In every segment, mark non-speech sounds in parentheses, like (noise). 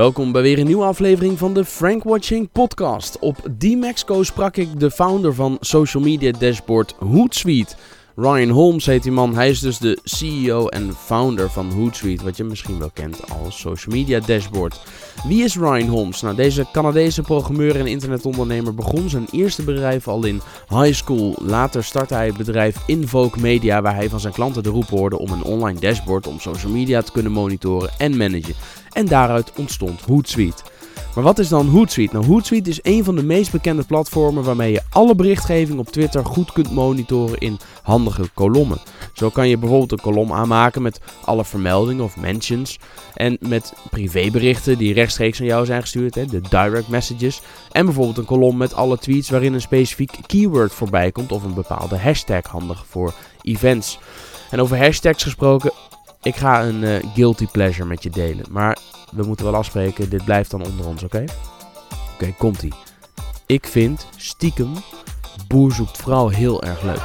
Welkom bij weer een nieuwe aflevering van de Frank Watching podcast. Op D-Maxco sprak ik de founder van social media dashboard Hootsuite. Ryan Holmes heet die man. Hij is dus de CEO en founder van Hootsuite, wat je misschien wel kent als social media dashboard. Wie is Ryan Holmes? Nou, deze Canadese programmeur en internetondernemer begon zijn eerste bedrijf al in high school. Later startte hij het bedrijf Invoke Media, waar hij van zijn klanten de roep hoorde om een online dashboard om social media te kunnen monitoren en managen. En daaruit ontstond Hootsuite. Maar wat is dan Hootsuite? Nou, Hootsuite is een van de meest bekende platformen waarmee je alle berichtgeving op Twitter goed kunt monitoren in handige kolommen. Zo kan je bijvoorbeeld een kolom aanmaken met alle vermeldingen of mentions. En met privéberichten die rechtstreeks aan jou zijn gestuurd, hè, de direct messages. En bijvoorbeeld een kolom met alle tweets waarin een specifiek keyword voorbij komt of een bepaalde hashtag handig voor events. En over hashtags gesproken, ik ga een uh, guilty pleasure met je delen. Maar we moeten wel afspreken, dit blijft dan onder ons, oké? Oké, komt-ie. Ik vind stiekem Boer zoekt vrouw heel erg leuk.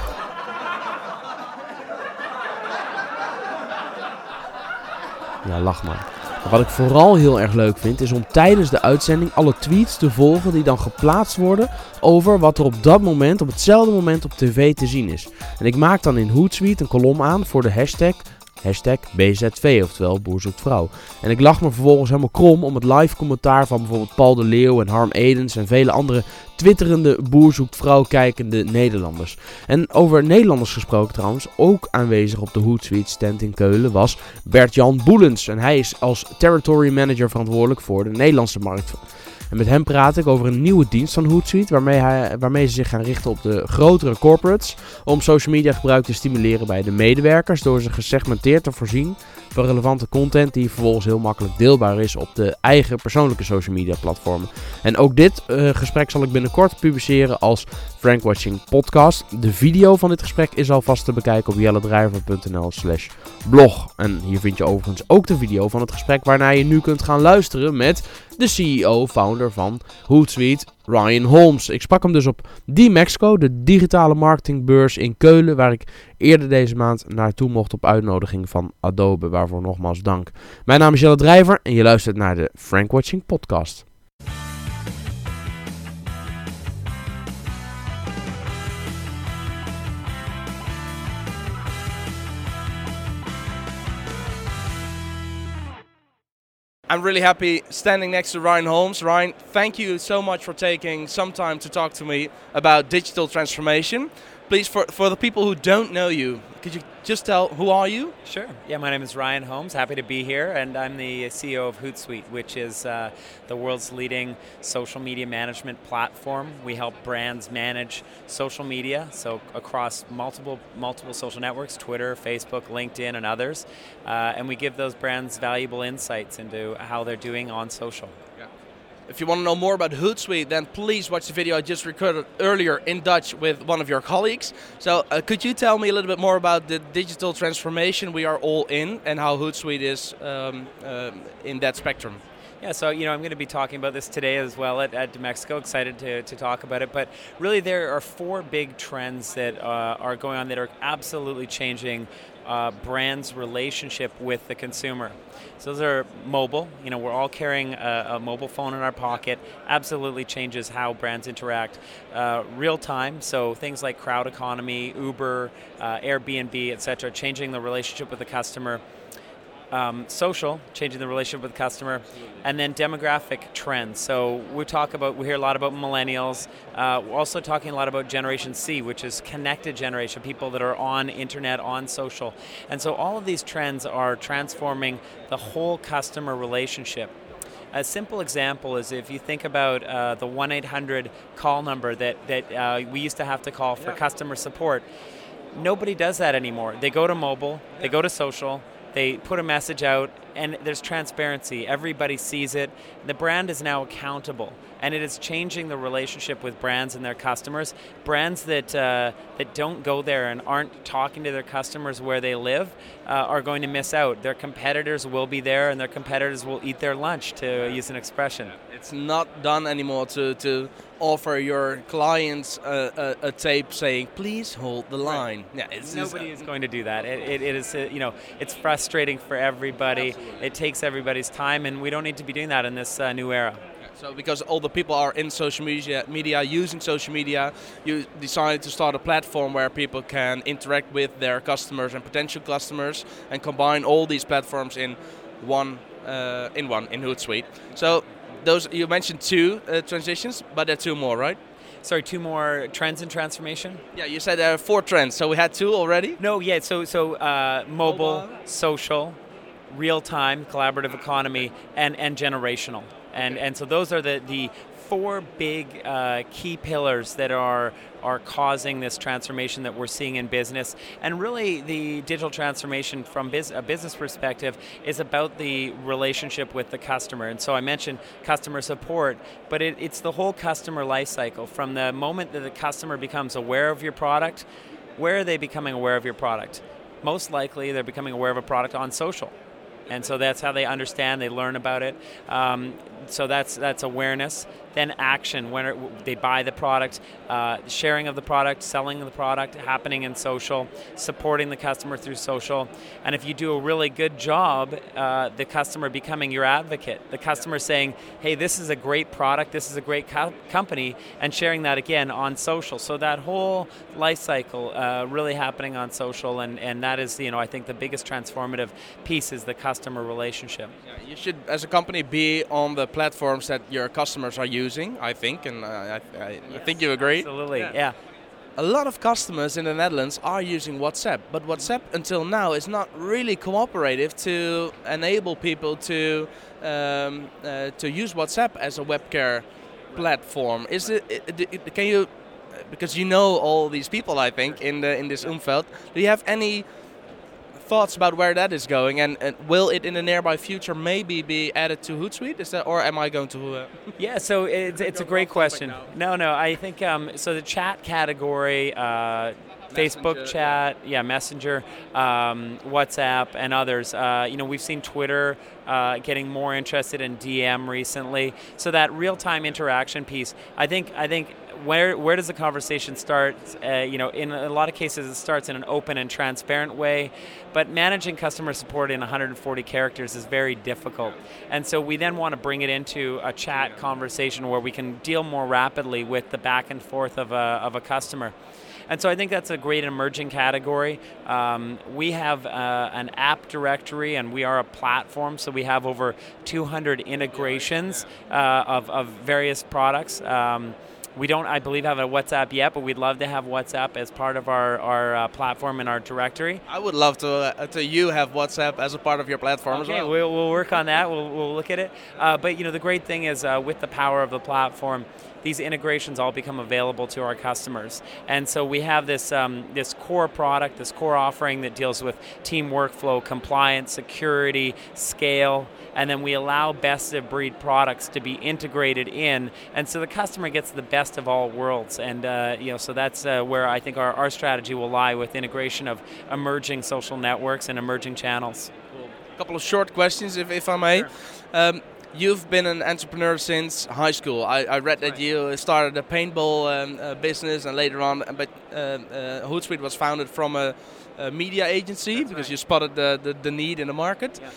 Ja, lach maar. maar. Wat ik vooral heel erg leuk vind, is om tijdens de uitzending alle tweets te volgen die dan geplaatst worden over wat er op dat moment, op hetzelfde moment op tv te zien is. En ik maak dan in Hootsuite een kolom aan voor de hashtag Hashtag BZV, oftewel Boer zoekt vrouw. En ik lach me vervolgens helemaal krom om het live commentaar van bijvoorbeeld Paul de Leeuw en Harm Edens en vele andere twitterende Boer zoekt vrouw kijkende Nederlanders. En over Nederlanders gesproken trouwens, ook aanwezig op de Hootsuite stand in Keulen was Bert-Jan Boelens. En hij is als territory manager verantwoordelijk voor de Nederlandse markt. En met hem praat ik over een nieuwe dienst van Hootsuite, waarmee, hij, waarmee ze zich gaan richten op de grotere corporates. Om social media gebruik te stimuleren bij de medewerkers, door ze gesegmenteerd te voorzien van relevante content die vervolgens heel makkelijk deelbaar is op de eigen persoonlijke social media platformen. En ook dit uh, gesprek zal ik binnenkort publiceren als Frank Watching podcast. De video van dit gesprek is alvast te bekijken op jelledrijver.nl slash blog. En hier vind je overigens ook de video van het gesprek waarna je nu kunt gaan luisteren met de CEO, founder van Hootsuite, Ryan Holmes. Ik sprak hem dus op D-Mexico, de digitale marketingbeurs in Keulen, waar ik eerder deze maand naartoe mocht op uitnodiging van Adobe, waarvoor nogmaals dank. Mijn naam is Jelle Drijver en je luistert naar de Frank Watching podcast. I'm really happy standing next to Ryan Holmes. Ryan, thank you so much for taking some time to talk to me about digital transformation. Please, for, for the people who don't know you, could you just tell who are you? Sure. Yeah, my name is Ryan Holmes. Happy to be here, and I'm the CEO of Hootsuite, which is uh, the world's leading social media management platform. We help brands manage social media, so across multiple multiple social networks: Twitter, Facebook, LinkedIn, and others. Uh, and we give those brands valuable insights into how they're doing on social. If you want to know more about Hootsuite, then please watch the video I just recorded earlier in Dutch with one of your colleagues. So, uh, could you tell me a little bit more about the digital transformation we are all in and how Hootsuite is um, uh, in that spectrum? Yeah, so you know, I'm going to be talking about this today as well at, at Mexico. Excited to, to talk about it. But really, there are four big trends that uh, are going on that are absolutely changing uh, brand's relationship with the consumer. So those are mobile. You know, we're all carrying a, a mobile phone in our pocket. Absolutely changes how brands interact. Uh, real time. So things like crowd economy, Uber, uh, Airbnb, etc., changing the relationship with the customer um, social, changing the relationship with the customer, and then demographic trends. So we talk about, we hear a lot about millennials. Uh, we're also talking a lot about Generation C, which is connected generation, people that are on internet, on social. And so all of these trends are transforming the whole customer relationship. A simple example is if you think about uh, the 1 800 call number that, that uh, we used to have to call for yeah. customer support. Nobody does that anymore. They go to mobile, yeah. they go to social, they put a message out, and there's transparency. Everybody sees it. The brand is now accountable, and it is changing the relationship with brands and their customers. Brands that uh, that don't go there and aren't talking to their customers where they live uh, are going to miss out. Their competitors will be there, and their competitors will eat their lunch, to use an expression. It's not done anymore to to offer your clients a, a, a, tape saying, "Please hold the line." Right. Yeah, nobody is going to do that. It, it, it is, uh, you know, it's frustrating for everybody. it takes everybody's time, and we don't need to be doing that in this uh, new era. So because all the people are in social media, media using social media, you decided to start a platform where people can interact with their customers and potential customers, and combine all these platforms in one, uh, in one in Hootsuite. So those you mentioned two uh, transitions, but there are two more, right? Sorry, two more trends in transformation. Yeah, you said there are four trends, so we had two already. No, yeah. So so uh, mobile, mobile, social, real time, collaborative economy, and and generational. And, and so those are the, the four big uh, key pillars that are are causing this transformation that we're seeing in business. And really, the digital transformation from biz- a business perspective is about the relationship with the customer. And so I mentioned customer support, but it, it's the whole customer life cycle from the moment that the customer becomes aware of your product. Where are they becoming aware of your product? Most likely, they're becoming aware of a product on social and so that's how they understand they learn about it um, so that's that's awareness then action when they buy the product, uh, sharing of the product, selling the product, happening in social, supporting the customer through social, and if you do a really good job, uh, the customer becoming your advocate, the customer saying, "Hey, this is a great product, this is a great co- company," and sharing that again on social. So that whole life cycle uh, really happening on social, and and that is you know I think the biggest transformative piece is the customer relationship. Yeah, you should, as a company, be on the platforms that your customers are using using, I think, and I, I, yes, I, think you agree. Absolutely, yeah. yeah. A lot of customers in the Netherlands are using WhatsApp, but WhatsApp until now is not really cooperative to enable people to um, uh, to use WhatsApp as a web care platform. Is it? Can you? Because you know all these people, I think, in the in this umfeld. Do you have any thoughts about where that is going, and, and, will it in the nearby future maybe be added to Hootsuite? Is that, or am I going to? Uh (laughs) yeah, so it's, it's a great question. No, no, I think um, so. The chat category. Uh, Facebook chat, yeah, Messenger, um, WhatsApp, and others. Uh, you know, we've seen Twitter uh, getting more interested in DM recently. So that real-time interaction piece, I think, I think where where does the conversation start? Uh, you know, in a lot of cases, it starts in an open and transparent way, but managing customer support in 140 characters is very difficult. And so we then want to bring it into a chat conversation where we can deal more rapidly with the back and forth of a, of a customer. And so I think that's a great emerging category. Um, we have uh, an app directory and we are a platform, so we have over 200 integrations uh, of, of various products. Um, we don't, I believe, have a WhatsApp yet, but we'd love to have WhatsApp as part of our, our uh, platform and our directory. I would love to uh, to you have WhatsApp as a part of your platform okay, as well. We'll, we'll work on that. We'll, we'll look at it. Uh, but you know, the great thing is uh, with the power of the platform, these integrations all become available to our customers. And so we have this, um, this core product, this core offering that deals with team workflow, compliance, security, scale, and then we allow best of breed products to be integrated in. And so the customer gets the best of all worlds. And uh, you know, so that's uh, where I think our, our strategy will lie with integration of emerging social networks and emerging channels. Cool. A couple of short questions, if, if I may. Sure. Um, You've been an entrepreneur since high school. I, I read that right. you started a paintball um, uh, business and later on, but uh, uh, Hootsuite was founded from a, a media agency That's because right. you spotted the, the, the, need in the market. Yeah.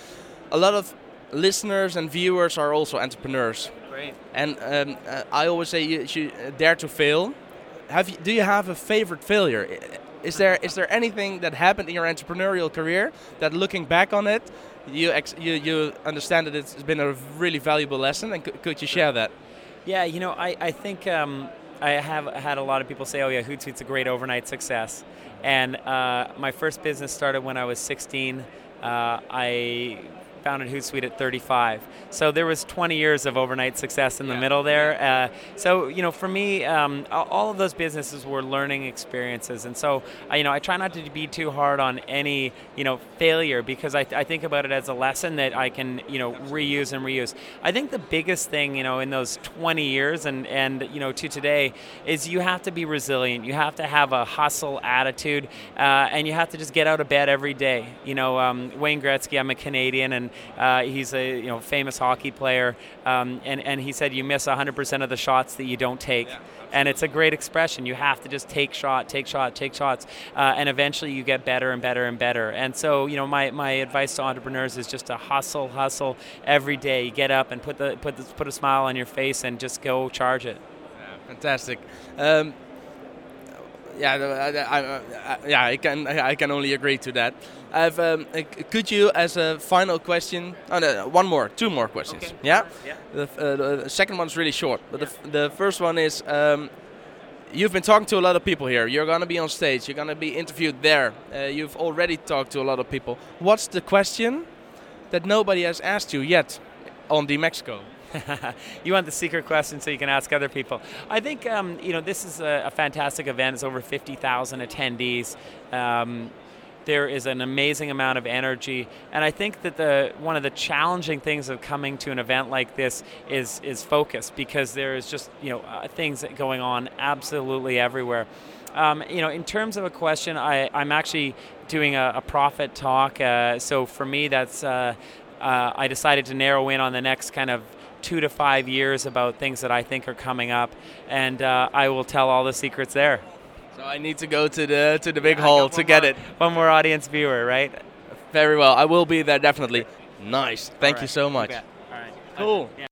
A lot of listeners and viewers are also entrepreneurs. Great. And um, uh, I always say you should uh, dare to fail. Have you, do you have a favorite failure? Is there is there anything that happened in your entrepreneurial career that, looking back on it, you you you understand that it's been a really valuable lesson, and could you share that? Yeah, you know, I I think um, I have had a lot of people say, "Oh yeah, Hootsuite's a great overnight success," and uh, my first business started when I was 16. Uh, I founded Hootsuite at 35. So there was 20 years of overnight success in the middle there. Uh, so you know, for me, um, all of those businesses were learning experiences, and so you know, I try not to be too hard on any you know failure because I, th- I think about it as a lesson that I can you know reuse and reuse. I think the biggest thing you know in those 20 years and and you know to today is you have to be resilient. You have to have a hustle attitude, uh, and you have to just get out of bed every day. You know, um, Wayne Gretzky, I'm a Canadian, and Uh, he's a you know famous hockey player, um, and and he said you miss 100% of the shots that you don't take. Yeah. And it's a great expression. You have to just take shot, take shot, take shots, uh, and eventually you get better and better and better. And so, you know, my, my advice to entrepreneurs is just to hustle, hustle every day. Get up and put the put the, put a smile on your face and just go charge it. Fantastic. Um, yeah, I, I, I, yeah, I can I can only agree to that. I've, um, uh, could you, as a final question, oh, no, one more, two more questions. Okay. Yeah. Yeah. The, uh, the second one's really short, but the, f- the first one is. Um, You've been talking to a lot of people here. You're gonna be on stage. You're gonna be interviewed there. Uh, you've already talked to a lot of people. What's the question that nobody has asked you yet on DMexco? (laughs) you want the secret question so you can ask other people. I think um, you know this is a, a fantastic event. It's over 50,000 attendees. Um, there is an amazing amount of energy, and I think that the one of the challenging things of coming to an event like this is is focus because there is just you know uh, things going on absolutely everywhere. Um, you know, in terms of a question, I, I'm actually doing a, a profit talk. Uh, so for me, that's uh, uh, I decided to narrow in on the next kind of two to five years about things that I think are coming up, and uh, I will tell all the secrets there. So I need to go to the to the big I hall to get more- it. One more audience viewer, right? Very well. I will be there definitely. Nice. Thank All you so much. bet. All right. Cool. Yeah.